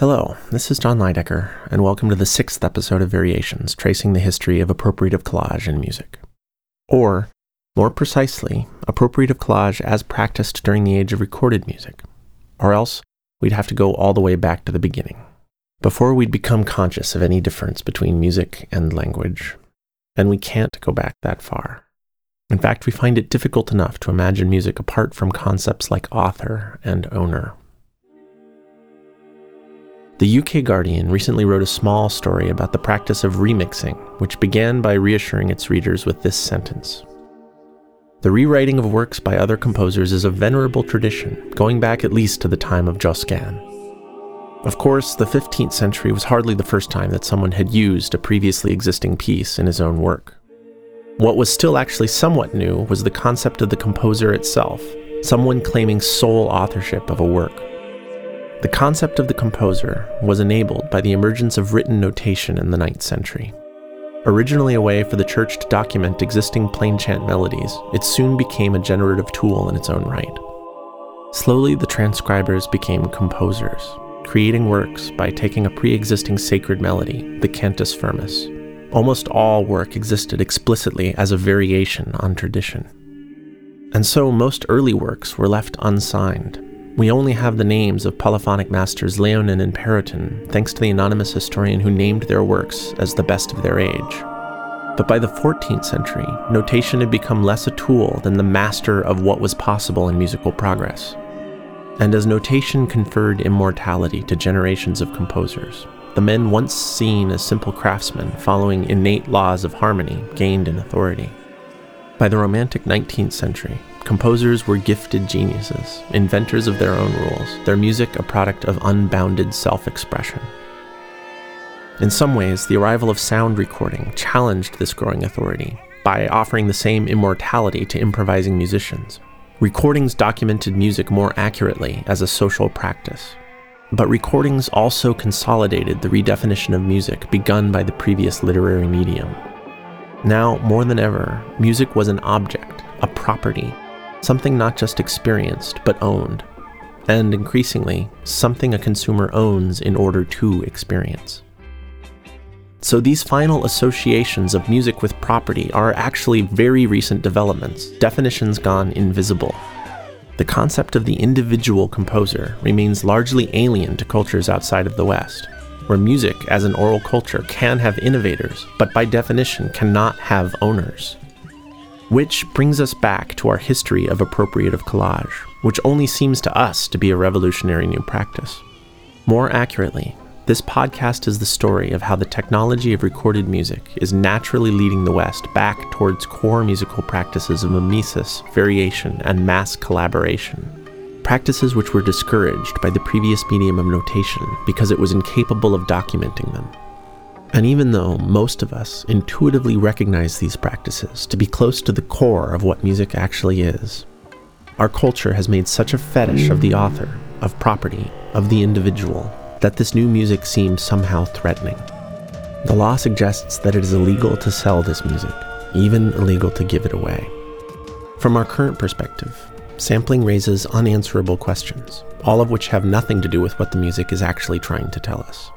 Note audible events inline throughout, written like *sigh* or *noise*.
Hello, this is Jon Leidecker, and welcome to the sixth episode of Variations, tracing the history of appropriative collage in music. Or, more precisely, appropriative collage as practiced during the age of recorded music. Or else, we'd have to go all the way back to the beginning, before we'd become conscious of any difference between music and language. And we can't go back that far. In fact, we find it difficult enough to imagine music apart from concepts like author and owner. The UK Guardian recently wrote a small story about the practice of remixing, which began by reassuring its readers with this sentence The rewriting of works by other composers is a venerable tradition, going back at least to the time of Josquin. Of course, the 15th century was hardly the first time that someone had used a previously existing piece in his own work. What was still actually somewhat new was the concept of the composer itself, someone claiming sole authorship of a work. The concept of the composer was enabled by the emergence of written notation in the 9th century. Originally a way for the church to document existing plain chant melodies, it soon became a generative tool in its own right. Slowly, the transcribers became composers, creating works by taking a pre existing sacred melody, the cantus firmus. Almost all work existed explicitly as a variation on tradition. And so most early works were left unsigned, we only have the names of polyphonic masters Léonin and Pérotin, thanks to the anonymous historian who named their works as the best of their age. But by the 14th century, notation had become less a tool than the master of what was possible in musical progress. And as notation conferred immortality to generations of composers, the men once seen as simple craftsmen following innate laws of harmony gained in authority. By the Romantic 19th century, Composers were gifted geniuses, inventors of their own rules, their music a product of unbounded self expression. In some ways, the arrival of sound recording challenged this growing authority by offering the same immortality to improvising musicians. Recordings documented music more accurately as a social practice. But recordings also consolidated the redefinition of music begun by the previous literary medium. Now, more than ever, music was an object, a property, something not just experienced, but owned, and increasingly, something a consumer owns in order to experience. So these final associations of music with property are actually very recent developments, definitions gone invisible. The concept of the individual composer remains largely alien to cultures outside of the West, where music as an oral culture can have innovators, but by definition cannot have owners. Which brings us back to our history of appropriative collage, which only seems to us to be a revolutionary new practice. More accurately, this podcast is the story of how the technology of recorded music is naturally leading the West back towards core musical practices of mimesis, variation, and mass collaboration. Practices which were discouraged by the previous medium of notation because it was incapable of documenting them. And even though most of us intuitively recognize these practices to be close to the core of what music actually is, our culture has made such a fetish of the author, of property, of the individual, that this new music seems somehow threatening. The law suggests that it is illegal to sell this music, even illegal to give it away. From our current perspective, sampling raises unanswerable questions, all of which have nothing to do with what the music is actually trying to tell us.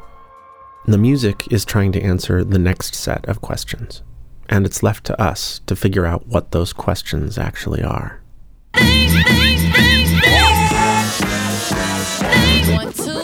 The music is trying to answer the next set of questions, and it's left to us to figure out what those questions actually are. One, two.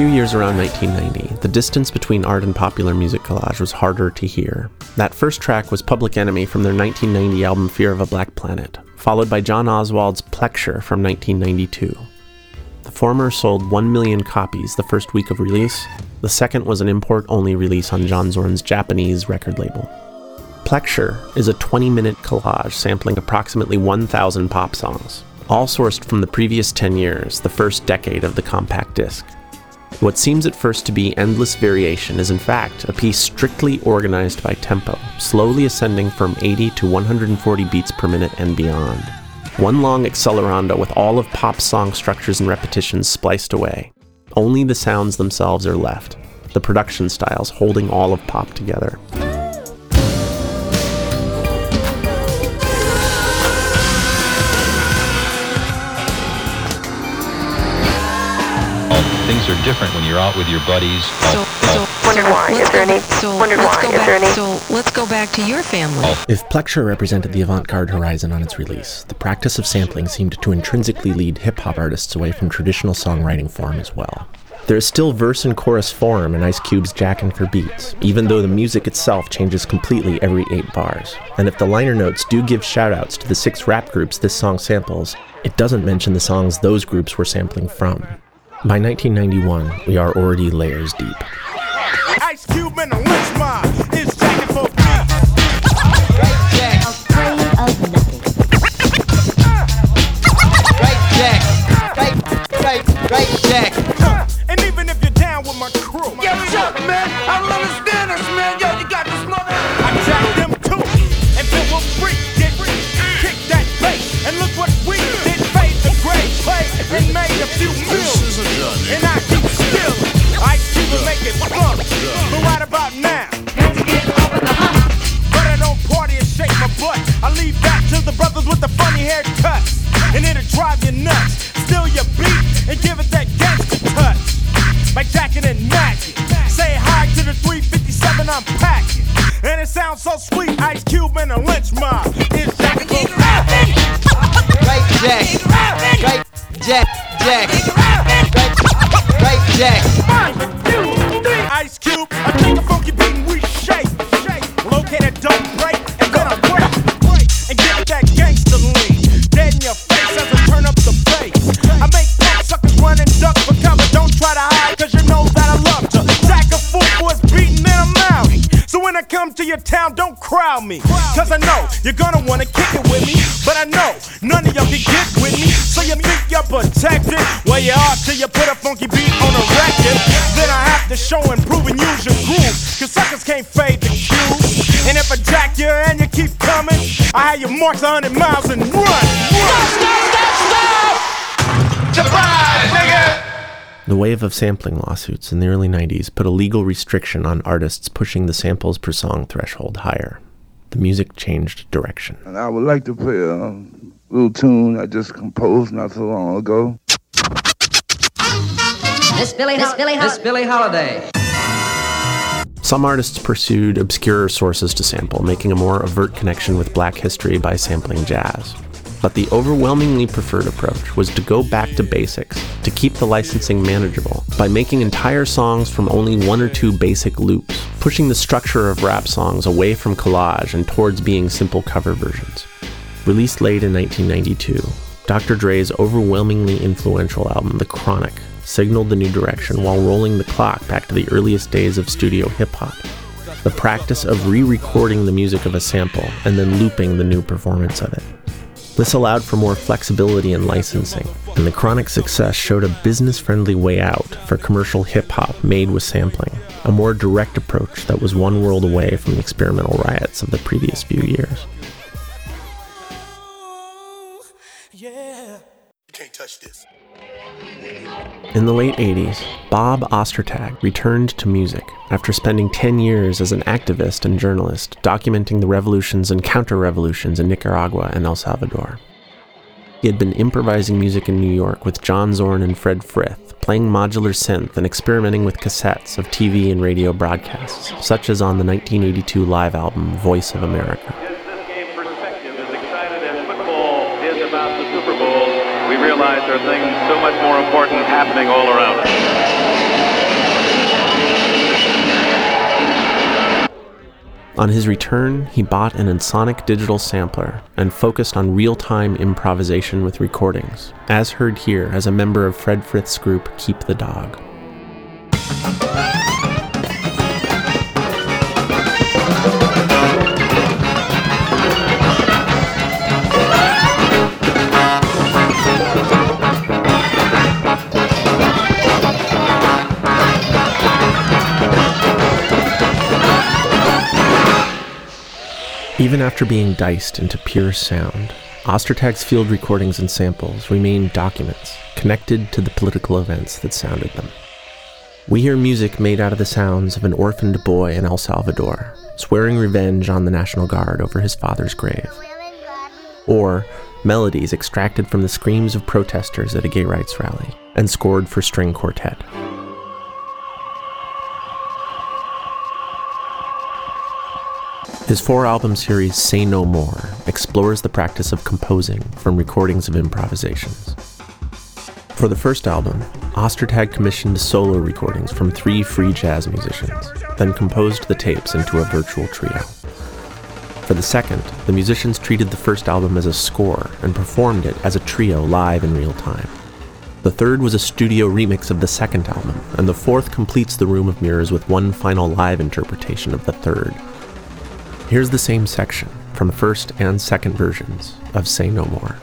Few years around 1990, the distance between art and popular music collage was harder to hear. That first track was Public Enemy from their 1990 album Fear of a Black Planet, followed by John Oswald's Plexure from 1992. The former sold 1 million copies the first week of release, the second was an import only release on John Zorn's Japanese record label. Plexure is a 20 minute collage sampling approximately 1,000 pop songs, all sourced from the previous 10 years, the first decade of the compact disc. What seems at first to be endless variation is in fact a piece strictly organized by tempo, slowly ascending from 80 to 140 beats per minute and beyond. One long accelerando with all of pop song structures and repetitions spliced away. Only the sounds themselves are left, the production styles holding all of pop together. Different when you're out with your buddies. So, so, wondered why. Is there any? So, wondered why. Is there any? So let's go back to your family. Oh. If Plexure represented the avant-garde horizon on its release, the practice of sampling seemed to intrinsically lead hip-hop artists away from traditional songwriting form as well. There is still verse and chorus form in Ice Cube's Jackin' for Beats, even though the music itself changes completely every eight bars. And if the liner notes do give shoutouts to the six rap groups this song samples, it doesn't mention the songs those groups were sampling from. By 1991, we are already layers deep. Ice Cube and the Lench Mob is jacking for Right Afraid of nothing. Right Jack. Right, right, right Jack. and even if you're down with my crew. Yo, Chuck, man, I don't understand this, man. Yo, you got this mother. I jacked and made a few million. And I keep still. Ice Cube will make it fun. But right about now. But I don't party and shake my butt. I leave that to the brothers with the funny haircuts. And it'll drive you nuts. Steal your beat and give it that gangster touch. Like jacking and Magic. Say hi to the 357 I'm packing. And it sounds so sweet. Ice Cube and a Lench Mob. Is jacking Right, Jack. Right, Jack. Jack. Right. Right, Jack. One, two, three. Ice Cube, I take a funky beat your town, don't crowd me. Cause I know you're gonna wanna kick it with me. But I know none of y'all can get with me. So you think you're protected? Well, you are till you put a funky beat on a record. Then I have to show and prove and use your groove. Cause suckers can't fade the cue. And if I jack you and you keep coming, I have you march 100 miles and run. run. Stop, stop, stop, nigga! The wave of sampling lawsuits in the early 90s put a legal restriction on artists pushing the samples per song threshold higher. The music changed direction. And I would like to play a little tune I just composed not so long ago. Miss Billy, Miss Billy, Miss Billie Holiday. Some artists pursued obscure sources to sample, making a more overt connection with black history by sampling jazz. But the overwhelmingly preferred approach was to go back to basics, to keep the licensing manageable, by making entire songs from only one or two basic loops, pushing the structure of rap songs away from collage and towards being simple cover versions. Released late in 1992, Dr. Dre's overwhelmingly influential album, The Chronic, signaled the new direction while rolling the clock back to the earliest days of studio hip hop. The practice of re recording the music of a sample and then looping the new performance of it. This allowed for more flexibility in licensing, and the Chronic success showed a business friendly way out for commercial hip hop made with sampling, a more direct approach that was one world away from the experimental riots of the previous few years. Yeah. You can't touch this. In the late 80s, Bob Ostertag returned to music after spending 10 years as an activist and journalist documenting the revolutions and counter revolutions in Nicaragua and El Salvador. He had been improvising music in New York with John Zorn and Fred Frith, playing modular synth and experimenting with cassettes of TV and radio broadcasts, such as on the 1982 live album Voice of America. realize there are things so much more important happening all around us. On his return, he bought an Ensoniq digital sampler and focused on real time improvisation with recordings, as heard here as a member of Fred Frith's group Keep the Dog. Even after being diced into pure sound, Ostertag's field recordings and samples remain documents connected to the political events that sounded them. We hear music made out of the sounds of an orphaned boy in El Salvador, swearing revenge on the National Guard over his father's grave. Or melodies extracted from the screams of protesters at a gay rights rally and scored for string quartet. His four album series, Say No More, explores the practice of composing from recordings of improvisations. For the first album, Ostertag commissioned solo recordings from three free jazz musicians, then composed the tapes into a virtual trio. For the second, the musicians treated the first album as a score and performed it as a trio live in real time. The third was a studio remix of the second album, and the fourth completes the Room of Mirrors with one final live interpretation of the third, Here's the same section from the first and second versions of Say No More.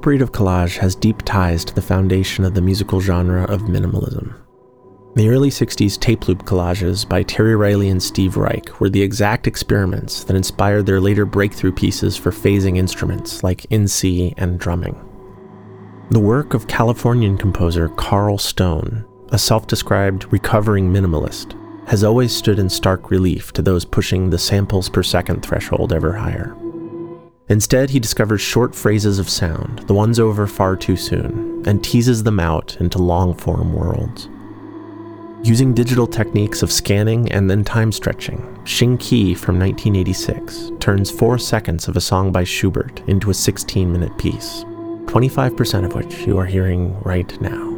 Appropriative collage has deep ties to the foundation of the musical genre of minimalism. The early 60s tape loop collages by Terry Riley and Steve Reich were the exact experiments that inspired their later breakthrough pieces for phasing instruments like in C and drumming. The work of Californian composer Carl Stone, a self described recovering minimalist, has always stood in stark relief to those pushing the samples per second threshold ever higher. Instead, he discovers short phrases of sound, the ones over far too soon, and teases them out into long form worlds. Using digital techniques of scanning and then time stretching, Shing Kee from 1986 turns four seconds of a song by Schubert into a 16 minute piece, 25% of which you are hearing right now.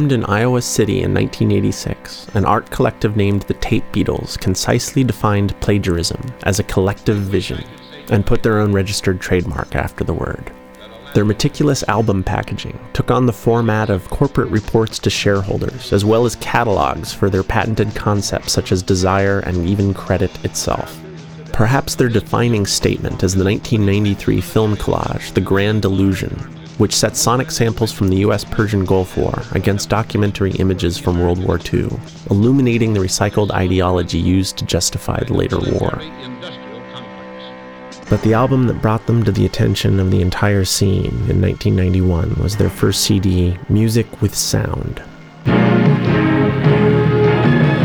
Formed in Iowa City in 1986, an art collective named the Tape Beatles concisely defined plagiarism as a collective vision and put their own registered trademark after the word. Their meticulous album packaging took on the format of corporate reports to shareholders, as well as catalogs for their patented concepts such as desire and even credit itself. Perhaps their defining statement is the 1993 film collage, The Grand Illusion, which set sonic samples from the US Persian Gulf War against documentary images from World War II, illuminating the recycled ideology used to justify the later war. But the album that brought them to the attention of the entire scene in 1991 was their first CD, Music with Sound.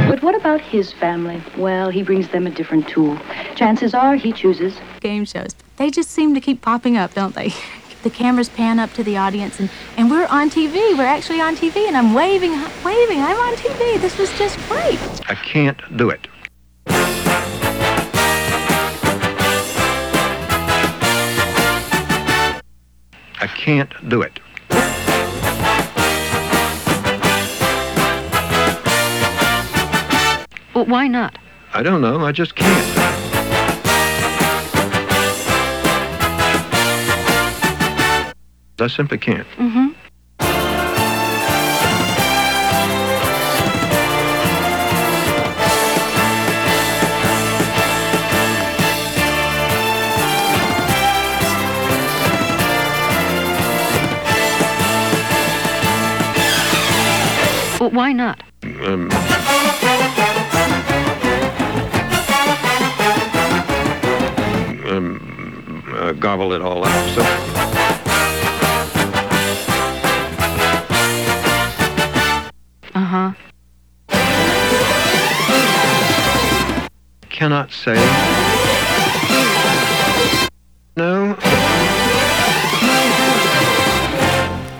But what about his family? Well, he brings them a different tool. Chances are he chooses game shows. They just seem to keep popping up, don't they? *laughs* the cameras pan up to the audience and, and we're on TV. We're actually on TV and I'm waving, waving. I'm on TV. This was just great. I can't do it. I can't do it. Well, why not? I don't know. I just can't. I simply can't. Mm-hmm. Well, why not? Um, um, uh, gobble it all up. So. Cannot say. No.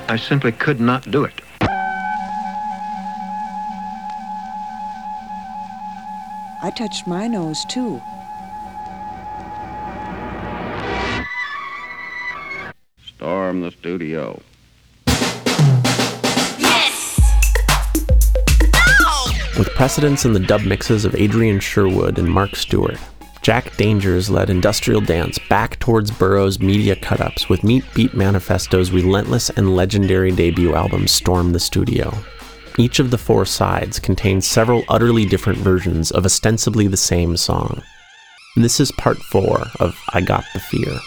I simply could not do it. I touched my nose too. Storm the studio. With precedence in the dub mixes of Adrian Sherwood and Mark Stewart, Jack Dangers led industrial dance back towards Burroughs' media cut-ups with Meat Beat Manifesto's relentless and legendary debut album Storm the Studio. Each of the four sides contains several utterly different versions of ostensibly the same song. This is part four of I Got the Fear.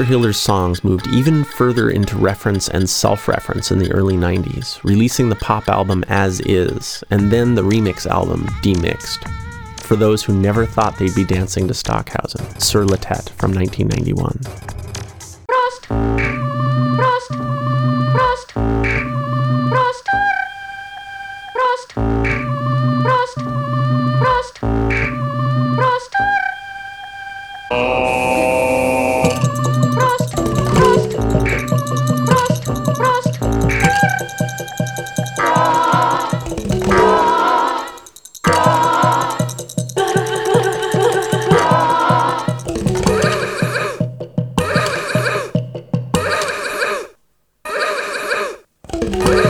Holger Hiller's songs moved even further into reference and self reference in the early 90s, releasing the pop album As Is, and then the remix album Demixed. For those who never thought they'd be dancing to Stockhausen, Sur la Tête from 1991. Prost! Prost! Prost! Prost! Prost! Prost! Prost! Prost! one of ¡Fuera! *laughs*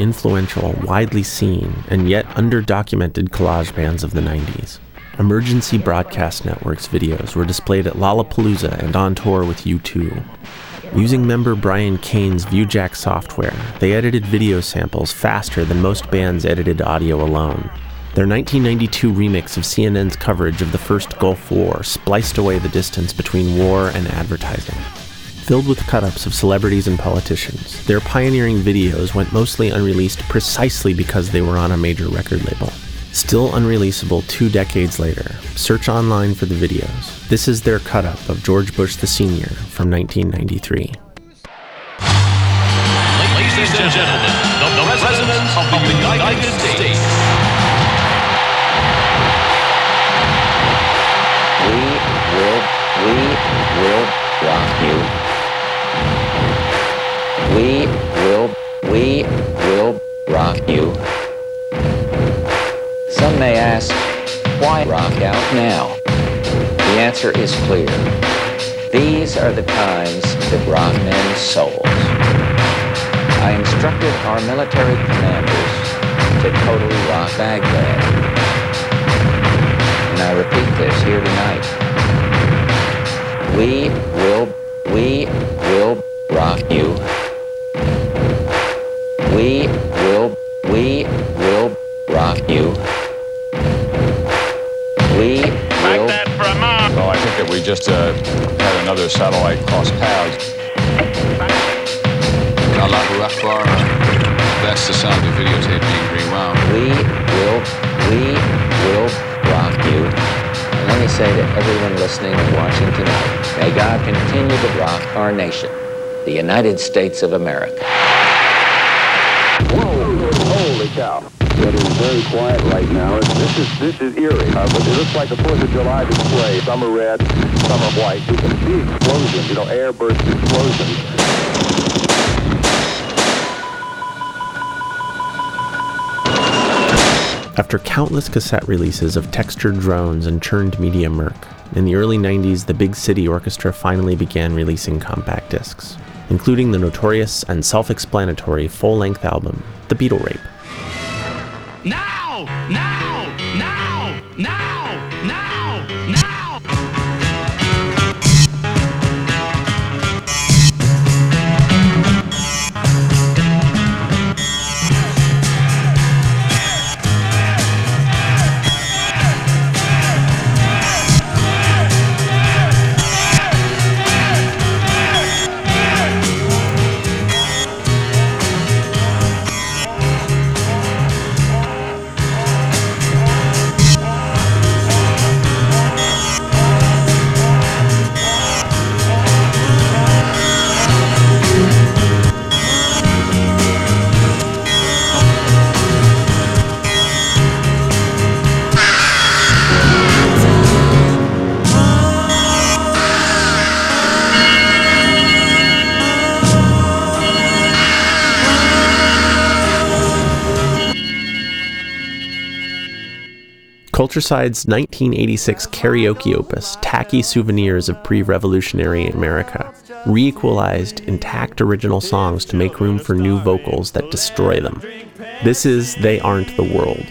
influential, widely seen, and yet underdocumented collage bands of the 90s. Emergency Broadcast Network's videos were displayed at Lollapalooza and on tour with U2. Using member Brian Kane's ViewJack software, they edited video samples faster than most bands edited audio alone. Their 1992 remix of CNN's coverage of the first Gulf War spliced away the distance between war and advertising filled with cut ups of celebrities and politicians. Their pioneering videos went mostly unreleased precisely because they were on a major record label. Still unreleasable two decades later, search online for the videos. This is their cut up of George Bush the Sr. from 1993. Now? The answer is clear. These are the times that rock men's souls. I instructed our military commanders to totally rock Baghdad. And I repeat this here tonight. We will, we will rock you. We just uh, had another satellite cross paths. Allahu Akbar. That's the sound of videotape being rewound. We will, we will rock you. And let me say to everyone listening and watching tonight, may God continue to rock our nation, the United States of America Whoa, holy cow. It is very quiet right now. This is this is eerie, uh, but it looks like a Fourth of July display. Some are red, some are white. You can see explosions, you know, airburst explosions. After countless cassette releases of textured drones and churned media murk, in the early 90s the Big City Orchestra finally began releasing compact discs, including the notorious and self explanatory full length album, The Beatle Rape. Now! Now! Now! Now! Culturcide's 1986 karaoke opus, Tacky Souvenirs of Pre Revolutionary America, re equalized intact original songs to make room for new vocals that destroy them. This is They Aren't the World.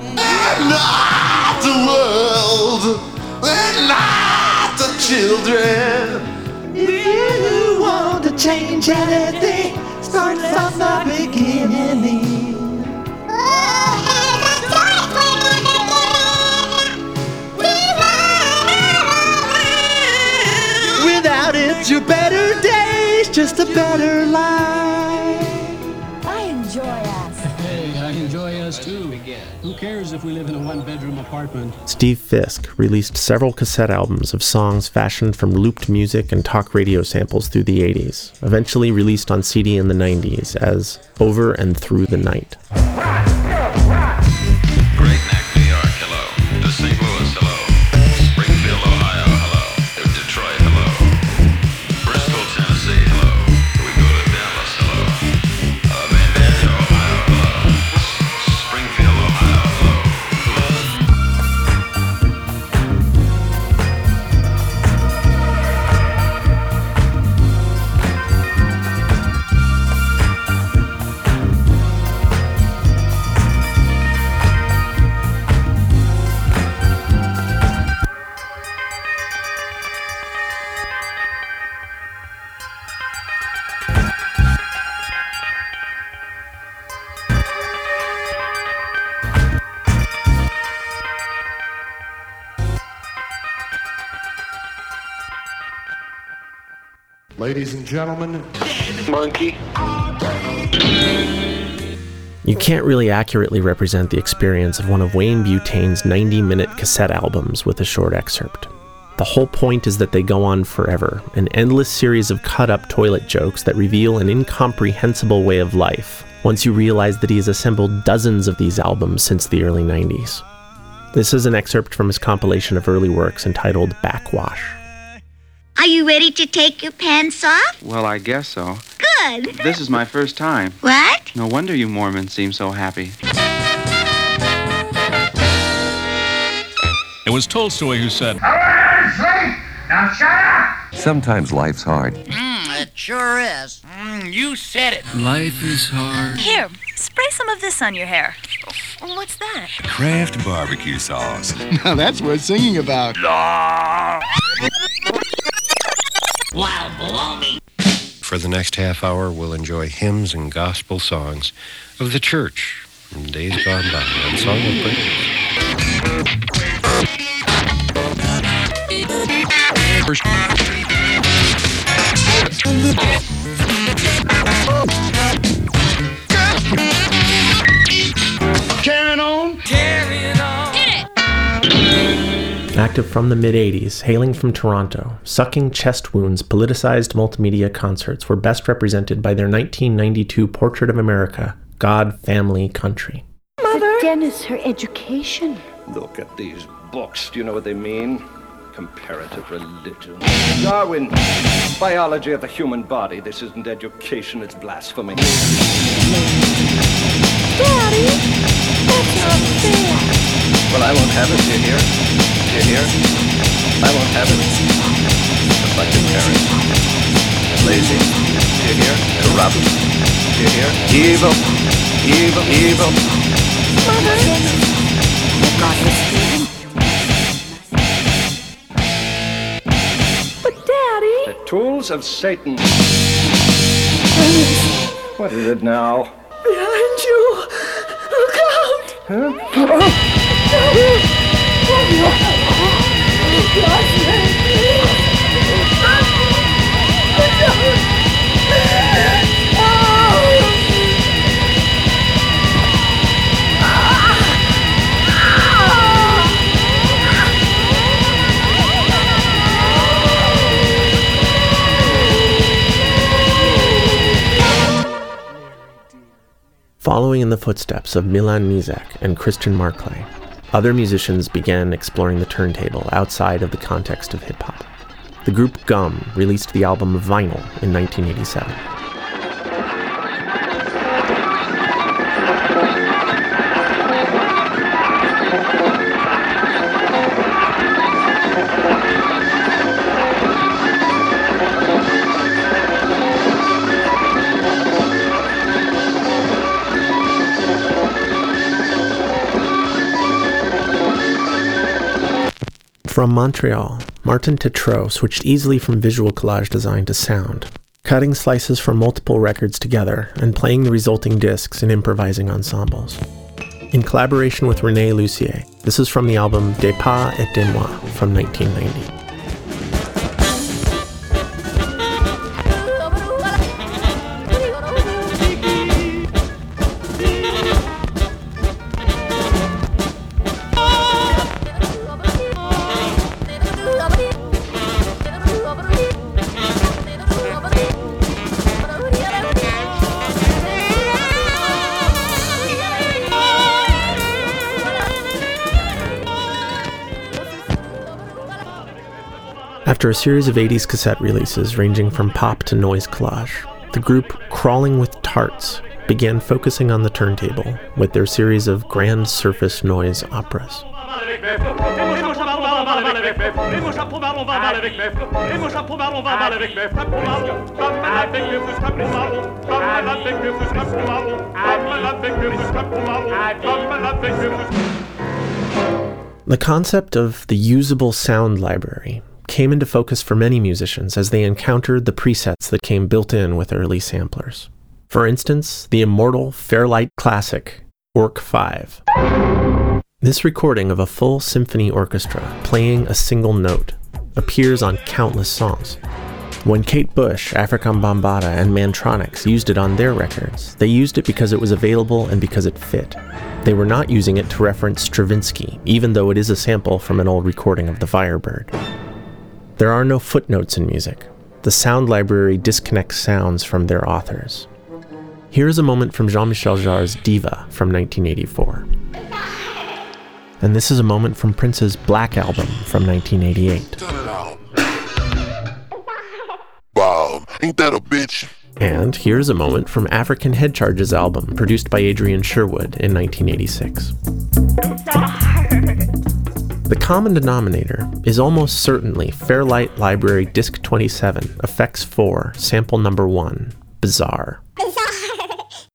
They're Not the world, and not the children. If you want to change anything, start from the Without it, your better days, just a better life. I enjoy us. Hey, I enjoy us too. Who cares if we live in a one bedroom apartment? Steve Fisk released several cassette albums of songs fashioned from looped music and talk radio samples through the 80s, eventually released on CD in the 90s as Over and Through the Night. Ladies and gentlemen, Monkey. You can't really accurately represent the experience of one of Wayne Butane's 90 minute cassette albums with a short excerpt. The whole point is that they go on forever, an endless series of cut up toilet jokes that reveal an incomprehensible way of life once you realize that he has assembled dozens of these albums since the early 90s. This is an excerpt from his compilation of early works entitled Backwash. Are you ready to take your pants off? Well, I guess so. Good. This is my first time. What? No wonder you Mormons seem so happy. It was Tolstoy who said, Now shut up! Sometimes life's hard. Mmm, it sure is. Mmm, you said it. Life is hard. Here, spray some of this on your hair. Oh, what's that? Kraft barbecue sauce. *laughs* Now that's worth singing about. Wow, baloney. For the next half hour, we'll enjoy hymns and gospel songs of the church from days gone by on Song of Praise. It! Active from the mid 80s, hailing from Toronto, Sucking Chest Wounds politicized multimedia concerts were best represented by their 1992 Portrait of America God, Family, Country. Mother? Dennis, her education. Look at these books. Do you know what they mean? Comparative religion. Darwin, biology of the human body. This isn't education, it's blasphemy. Daddy, that's not fair. Well, I won't have it. Do you hear? You hear? I won't have it. Just like. Lazy. Do you hear? Corrupt. Do you hear? Evil. Evil. Evil. Mother, oh God, Miss But Daddy. The tools of Satan. What is it now? Behind you! Oh, Look out! Huh? Oh, Following in the footsteps of Milan Knížák and Christian Marclay, other musicians began exploring the turntable outside of the context of hip hop. The group Gum released the album Vinyl in 1987. From Montreal, Martin Tétrault switched easily from visual collage design to sound, cutting slices from multiple records together and playing the resulting discs in improvising ensembles. In collaboration with René Lussier, this is from the album Des Pas et Des Moi from 1990. After a series of 80s cassette releases ranging from pop to noise collage, the group Crawling with Tarts began focusing on the turntable with their series of grand surface noise operas. The concept of the usable sound library came into focus for many musicians as they encountered the presets that came built in with early samplers. For instance, the immortal Fairlight classic, Orch5. This recording of a full symphony orchestra playing a single note appears on countless songs. When Kate Bush, Afrika Bambaataa, and Mantronix used it on their records, they used it because it was available and because it fit. They were not using it to reference Stravinsky, even though it is a sample from an old recording of the Firebird. There are no footnotes in music. The sound library disconnects sounds from their authors. Here is a moment from Jean Michel Jarre's Diva from 1984. And this is a moment from Prince's Black Album from 1988. Wow, ain't that a bitch? And here's a moment from African Head Charge's album, produced by Adrian Sherwood in 1986. The common denominator is almost certainly Fairlight Library Disc 27, Effects 4, Sample Number 1, Bizarre. *laughs*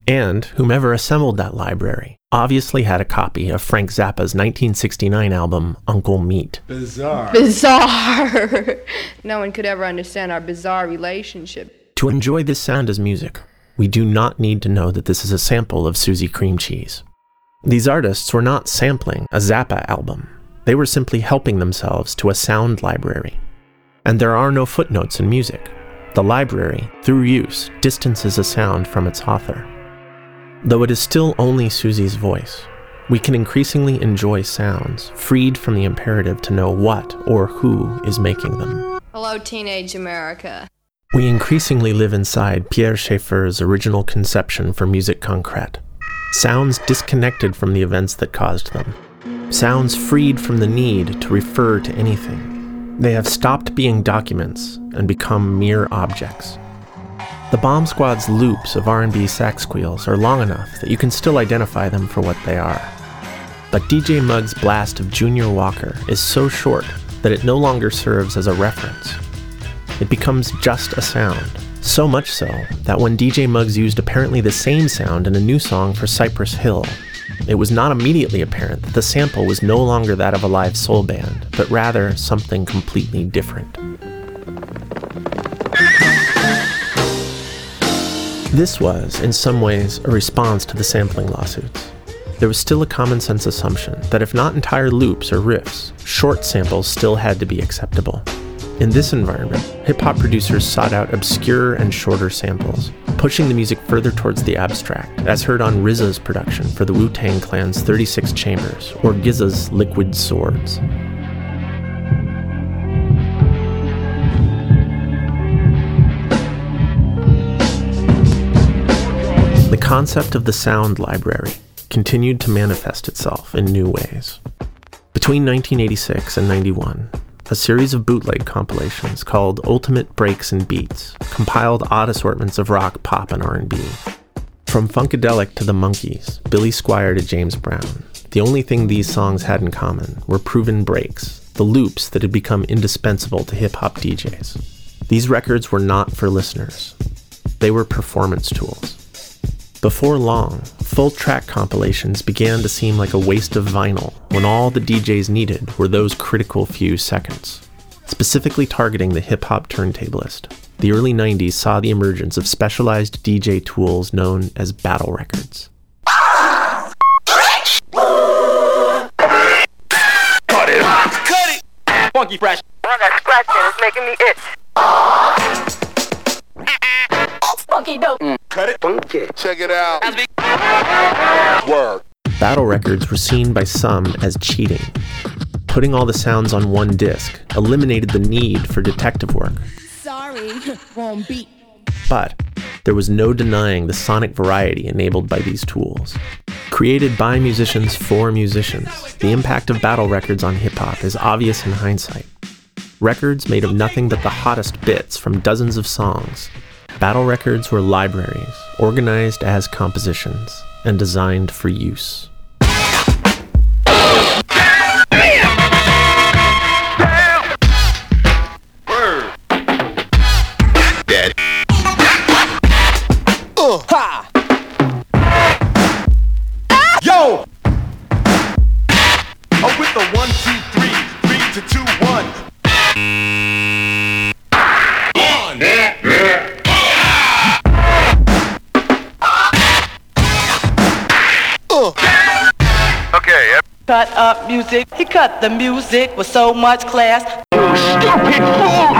And whomever assembled that library obviously had a copy of Frank Zappa's 1969 album, Uncle Meat. Bizarre. Bizarre. *laughs* no one could ever understand our bizarre relationship. To enjoy this sound as music, we do not need to know that this is a sample of Susie Cream Cheese. These artists were not sampling a Zappa album. They were simply helping themselves to a sound library. And there are no footnotes in music. The library, through use, distances a sound from its author. Though it is still only Susie's voice, we can increasingly enjoy sounds freed from the imperative to know what or who is making them. Hello, teenage America. We increasingly live inside Pierre Schaeffer's original conception for musique concrète sounds disconnected from the events that caused them, sounds freed from the need to refer to anything. They have stopped being documents and become mere objects. The Bomb Squad's loops of R&B sax squeals are long enough that you can still identify them for what they are. But DJ Muggs' blast of Junior Walker is so short that it no longer serves as a reference. It becomes just a sound, so much so that when DJ Muggs used apparently the same sound in a new song for Cypress Hill, it was not immediately apparent that the sample was no longer that of a live soul band, but rather something completely different. This was, in some ways, a response to the sampling lawsuits. There was still a common sense assumption that if not entire loops or riffs, short samples still had to be acceptable. In this environment, hip hop producers sought out obscure and shorter samples, pushing the music further towards the abstract, as heard on RZA's production for the Wu Tang Clan's 36 Chambers or GZA's Liquid Swords. The concept of the sound library continued to manifest itself in new ways. Between 1986 and 91, a series of bootleg compilations called Ultimate Breaks and Beats compiled odd assortments of rock, pop, and R&B. From Funkadelic to the Monkees, Billy Squier to James Brown, the only thing these songs had in common were proven breaks, the loops that had become indispensable to hip-hop DJs. These records were not for listeners. They were performance tools. Before long, full track compilations began to seem like a waste of vinyl when all the DJs needed were those critical few seconds. Specifically targeting the hip hop turntablist, the early 90s saw the emergence of specialized DJ tools known as battle records. Cut it! Cut it! Funky fresh. Well, that scratching is making me itch. Mm. Funky dope. Cut it. Funky. Check it out. Word. Battle records were seen by some as cheating. Putting all the sounds on one disc eliminated the need for detective work. Sorry, *laughs* wrong beat. But there was no denying the sonic variety enabled by these tools. Created by musicians for musicians, the impact of battle records on hip hop is obvious in hindsight. Records made of nothing but the hottest bits from dozens of songs. Battle records were libraries, organized as compositions, and designed for use. Cut up music. He cut the music with so much class. stupid fool!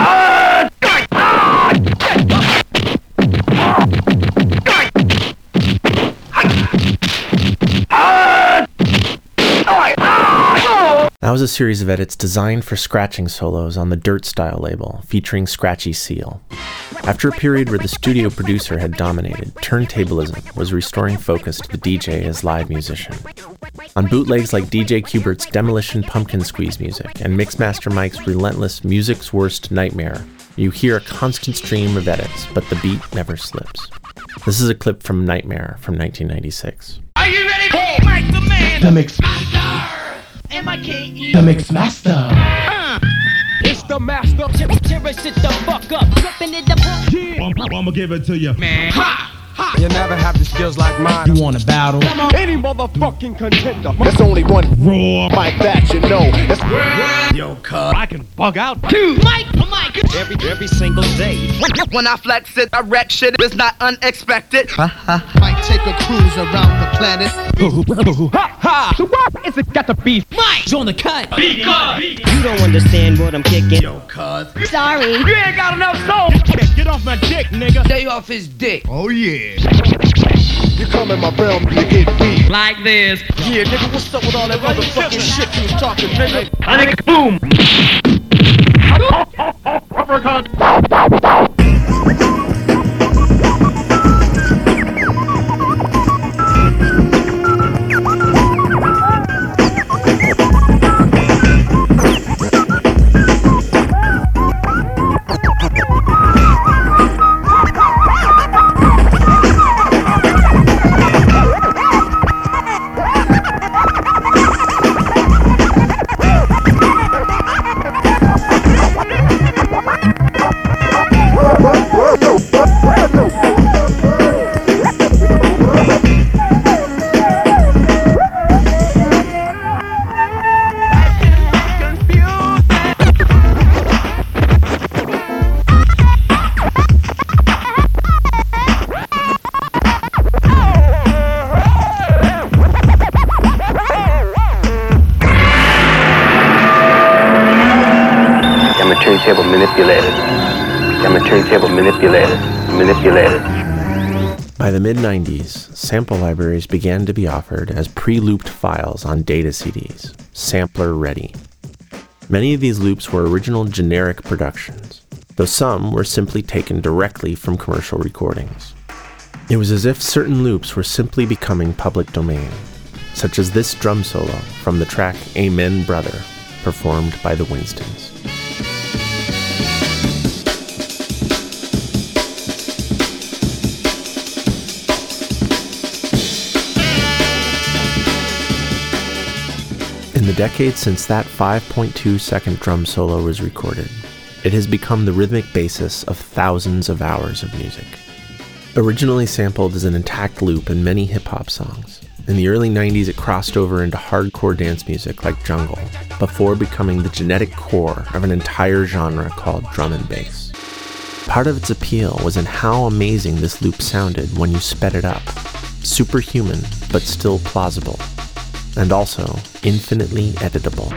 That was a series of edits designed for scratching solos on the Dirt Style label, featuring Skratchy Seal. After a period where the studio producer had dominated, turntablism was restoring focus to the DJ as live musician. On bootlegs like DJ Qbert's Demolition Pumpkin Squeeze music and Mixmaster Mike's relentless Music's Worst Nightmare, you hear a constant stream of edits, but the beat never slips. This is a clip from Nightmare from 1996. Are you ready? Hey, Mike the man! The mix. M-I-K-E. The mix master. Uh, it's the master. Terrorist shit the fuck up. Tripping it the Yeah. I'm, gonna give it to you. Man. Ha! You never have the skills like mine. You want a battle? Any motherfucking contender. There's only one raw Mike that you know. That's Yo, cuz. I can bug out. Two. Mike, oh Mike. every every single day. When I flex it, I wreck shit. It's not unexpected. Might take a cruise around the planet. ha ha. So what is it got to be? Mike. On the cut. Because. You don't understand what I'm kicking. Yo, cuz. Sorry. You ain't got enough soul. Get off my dick, nigga. Stay off his dick. Oh yeah. You come in my realm, you get beat. Like this. Yeah, nigga, what's up with all that motherfucking shit you was talking, nigga? I think boom. *laughs* I'm turntable manipulator. Manipulator. By the mid 90s, sample libraries began to be offered as pre looped files on data CDs, sampler ready. Many of these loops were original generic productions, though some were simply taken directly from commercial recordings. It was as if certain loops were simply becoming public domain, such as this drum solo from the track Amen Brother, performed by the Winstons. In the decades since that 5.2 second drum solo was recorded, it has become the rhythmic basis of thousands of hours of music. Originally sampled as an intact loop in many hip hop songs, in the early 90s it crossed over into hardcore dance music like jungle, before becoming the genetic core of an entire genre called drum and bass. Part of its appeal was in how amazing this loop sounded when you sped it up. Superhuman, but still plausible. And also infinitely editable.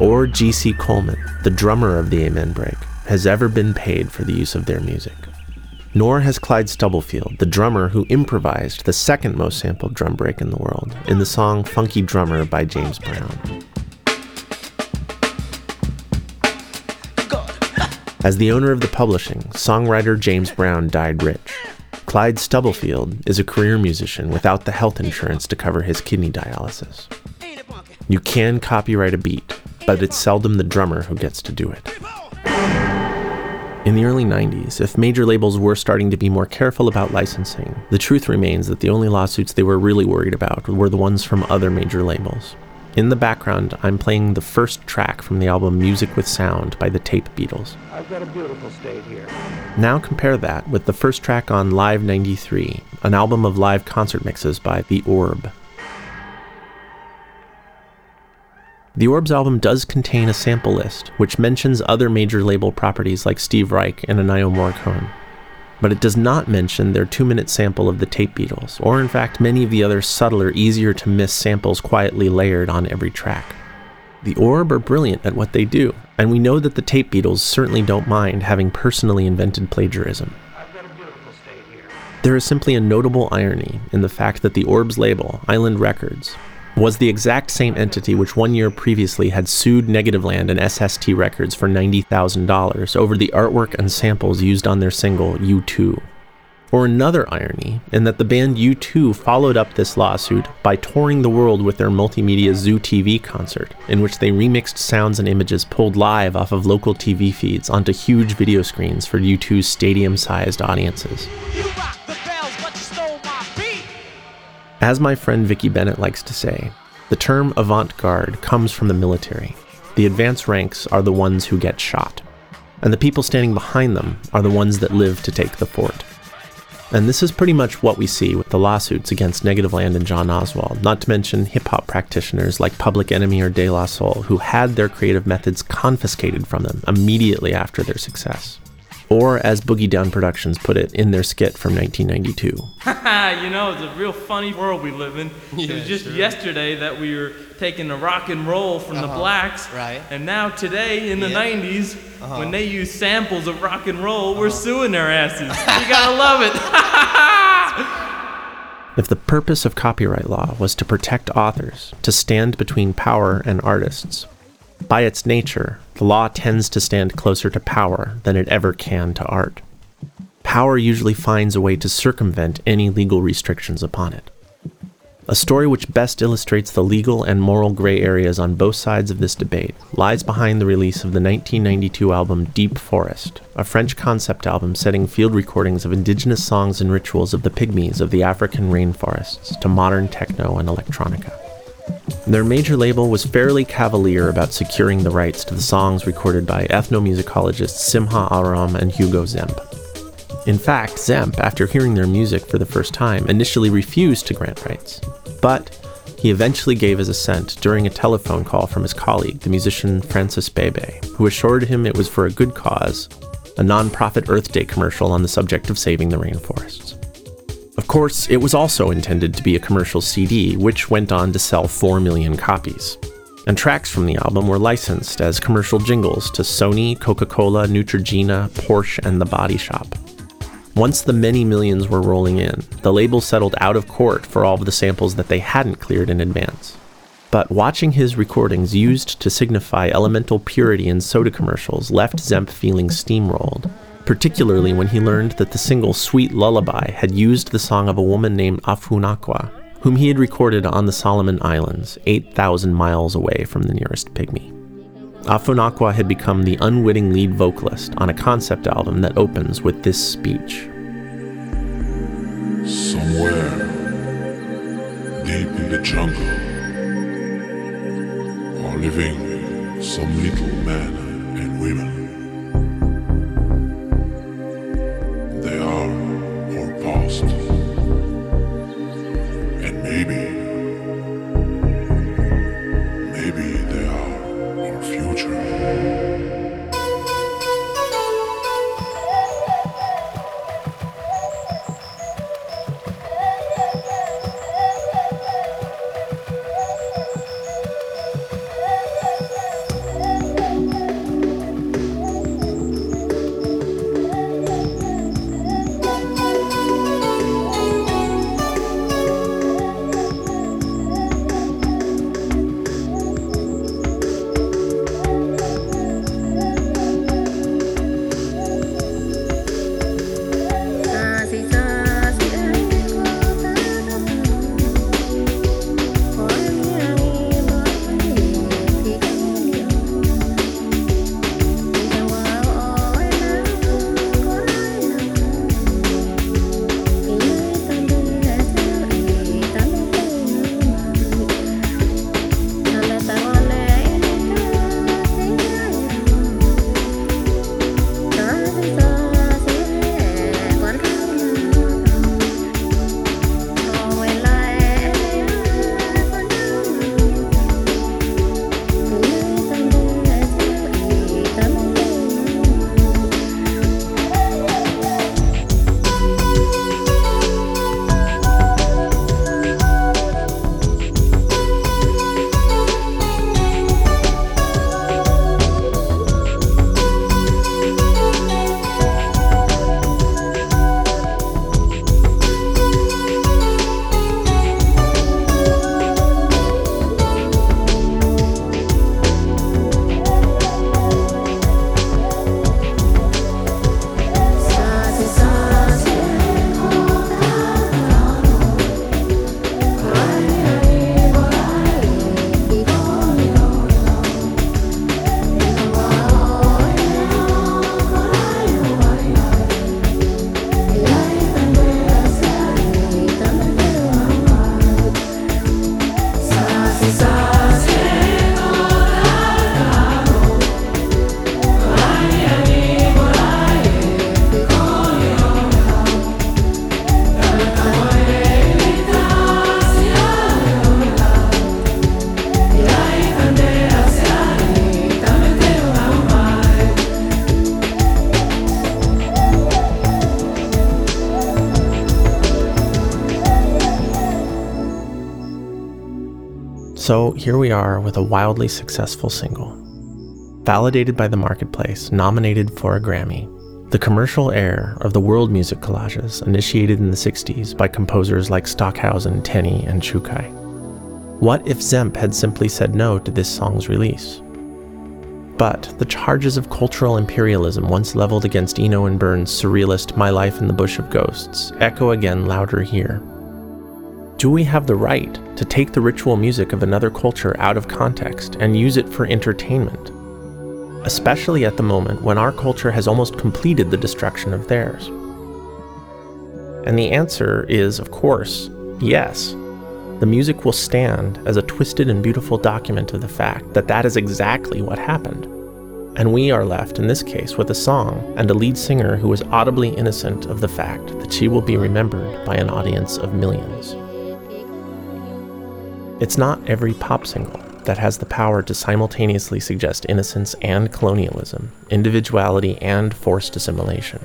Or G.C. Coleman, the drummer of the Amen Break, has ever been paid for the use of their music. Nor has Clyde Stubblefield, the drummer who improvised the second most sampled drum break in the world in the song Funky Drummer by James Brown. As the owner of the publishing, songwriter James Brown died rich. Clyde Stubblefield is a career musician without the health insurance to cover his kidney dialysis. You can copyright a beat, but it's seldom the drummer who gets to do it. In the early 90s, if major labels were starting to be more careful about licensing, the truth remains that the only lawsuits they were really worried about were the ones from other major labels. In the background, I'm playing the first track from the album Music with Sound by the Tape Beatles. I've got a beautiful state here. Now compare that with the first track on Live 93, an album of live concert mixes by The Orb. The Orb's album does contain a sample list, which mentions other major label properties like Steve Reich and Ennio Morricone. But it does not mention their two minute sample of the Tape Beatles, or in fact many of the other subtler, easier to miss samples quietly layered on every track. The Orb are brilliant at what they do, and we know that the Tape Beatles certainly don't mind having personally invented plagiarism. There is simply a notable irony in the fact that the Orb's label, Island Records, was the exact same entity which one year previously had sued Negativland and SST Records for $90,000 over the artwork and samples used on their single U2. Or another irony in that the band U2 followed up this lawsuit by touring the world with their multimedia Zoo TV concert, in which they remixed sounds and images pulled live off of local TV feeds onto huge video screens for U2's stadium sized audiences. As my friend Vicki Bennett likes to say, the term avant garde comes from the military. The advance ranks are the ones who get shot, and the people standing behind them are the ones that live to take the fort. And this is pretty much what we see with the lawsuits against Negativland and John Oswald, not to mention hip hop practitioners like Public Enemy or De La Soul, who had their creative methods confiscated from them immediately after their success or as Boogie Down Productions put it in their skit from 1992. *laughs* you know, it's a real funny world we live in. Yeah, it was just sure. yesterday that we were taking the rock and roll from the Uh-huh, blacks, right. and now today in the Yeah. 90s, Uh-huh. when they use samples of rock and roll, we're suing their asses. *laughs* you gotta love it. *laughs* If the purpose of copyright law was to protect authors, to stand between power and artists, by its nature, the law tends to stand closer to power than it ever can to art. Power usually finds a way to circumvent any legal restrictions upon it. A story which best illustrates the legal and moral gray areas on both sides of this debate lies behind the release of the 1992 album Deep Forest, a French concept album setting field recordings of indigenous songs and rituals of the pygmies of the African rainforests to modern techno and electronica. Their major label was fairly cavalier about securing the rights to the songs recorded by ethnomusicologists Simha Arom and Hugo Zemp. In fact, Zemp, after hearing their music for the first time, initially refused to grant rights. But he eventually gave his assent during a telephone call from his colleague, the musician Francis Bebey, who assured him it was for a good cause, a non-profit Earth Day commercial on the subject of saving the rainforests. Of course, it was also intended to be a commercial CD, which went on to sell 4 million copies. And tracks from the album were licensed as commercial jingles to Sony, Coca Cola, Neutrogena, Porsche, and The Body Shop. Once the many millions were rolling in, the label settled out of court for all of the samples that they hadn't cleared in advance. But watching his recordings used to signify elemental purity in soda commercials left Zemp feeling steamrolled, particularly when he learned that the single Sweet Lullaby had used the song of a woman named Afunakwa, whom he had recorded on the Solomon Islands, 8,000 miles away from the nearest pygmy. Afunakwa had become the unwitting lead vocalist on a concept album that opens with this speech. Somewhere deep in the jungle are living some little men and women. So here we are with a wildly successful single. Validated by the marketplace, nominated for a Grammy, the commercial air of the world music collages initiated in the 60s by composers like Stockhausen, Tenney, and Chukai. What if Zemp had simply said no to this song's release? But the charges of cultural imperialism once leveled against Eno and Byrne's surrealist My Life in the Bush of Ghosts echo again louder here. Do we have the right to take the ritual music of another culture out of context and use it for entertainment? Especially at the moment when our culture has almost completed the destruction of theirs. And the answer is, of course, yes. The music will stand as a twisted and beautiful document of the fact that that is exactly what happened. And we are left, in this case, with a song and a lead singer who is audibly innocent of the fact that she will be remembered by an audience of millions. It's not every pop single that has the power to simultaneously suggest innocence and colonialism, individuality and forced assimilation.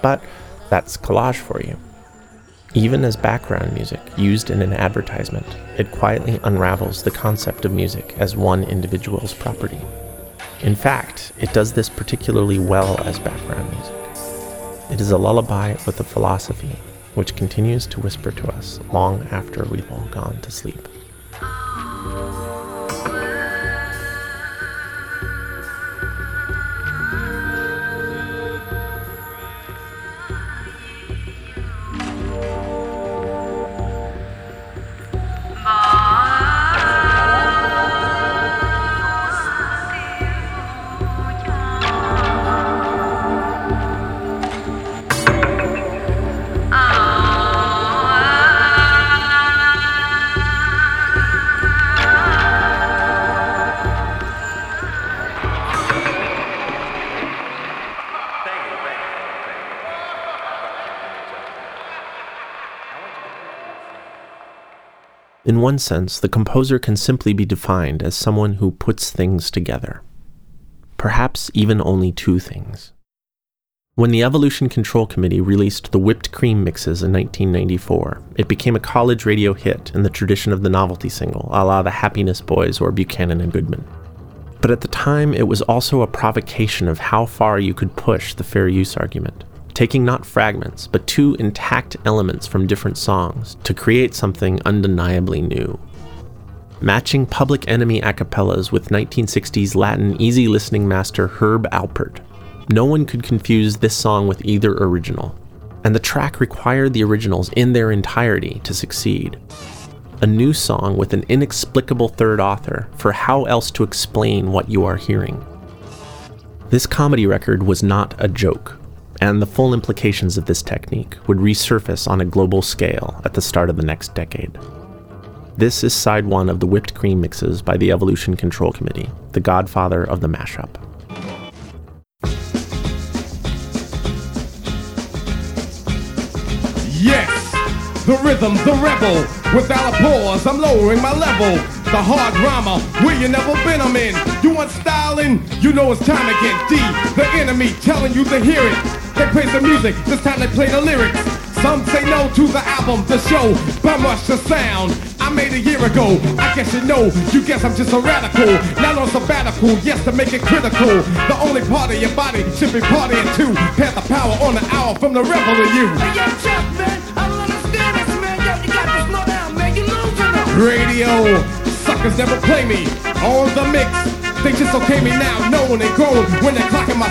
But that's collage for you. Even as background music used in an advertisement, it quietly unravels the concept of music as one individual's property. In fact, it does this particularly well as background music. It is a lullaby with a philosophy which continues to whisper to us long after we've all gone to sleep. In one sense, the composer can simply be defined as someone who puts things together. Perhaps even only two things. When the Evolution Control Committee released the Whipped Cream mixes in 1994, it became a college radio hit in the tradition of the novelty single, a la the Happiness Boys or Buchanan and Goodman. But at the time, it was also a provocation of how far you could push the fair use argument taking not fragments, but two intact elements from different songs to create something undeniably new. Matching Public Enemy a cappellas with 1960s Latin easy listening master Herb Alpert. No one could confuse this song with either original, and the track required the originals in their entirety to succeed. A new song with an inexplicable third author for how else to explain what you are hearing. This comedy record was not a joke, and the full implications of this technique would resurface on a global scale at the start of the next decade. This is side one of the whipped cream mixes by the Evolution Control Committee, the godfather of the mashup. Yes, the rhythm, the rebel. Without a pause, I'm lowering my level. The hard drama, where you never been, I'm in. You want styling? You know it's time to get deep. The enemy telling you to hear it. They play the music, this time they play the lyrics. Some say no to the album, the show, but much the sound. I made a year ago, I guess you know, you guess I'm just a radical. Not on sabbatical, yes, to make it critical. The only part of your body should be partying too. Pass the power on the hour from the rebel to you. Hey, yo, Chuck, man, I don't understand this, man. Yo, you got to slow down, man. You losing them. Radio, suckers never play me on the mix. They just okay me now, knowing they grown when they're clocking my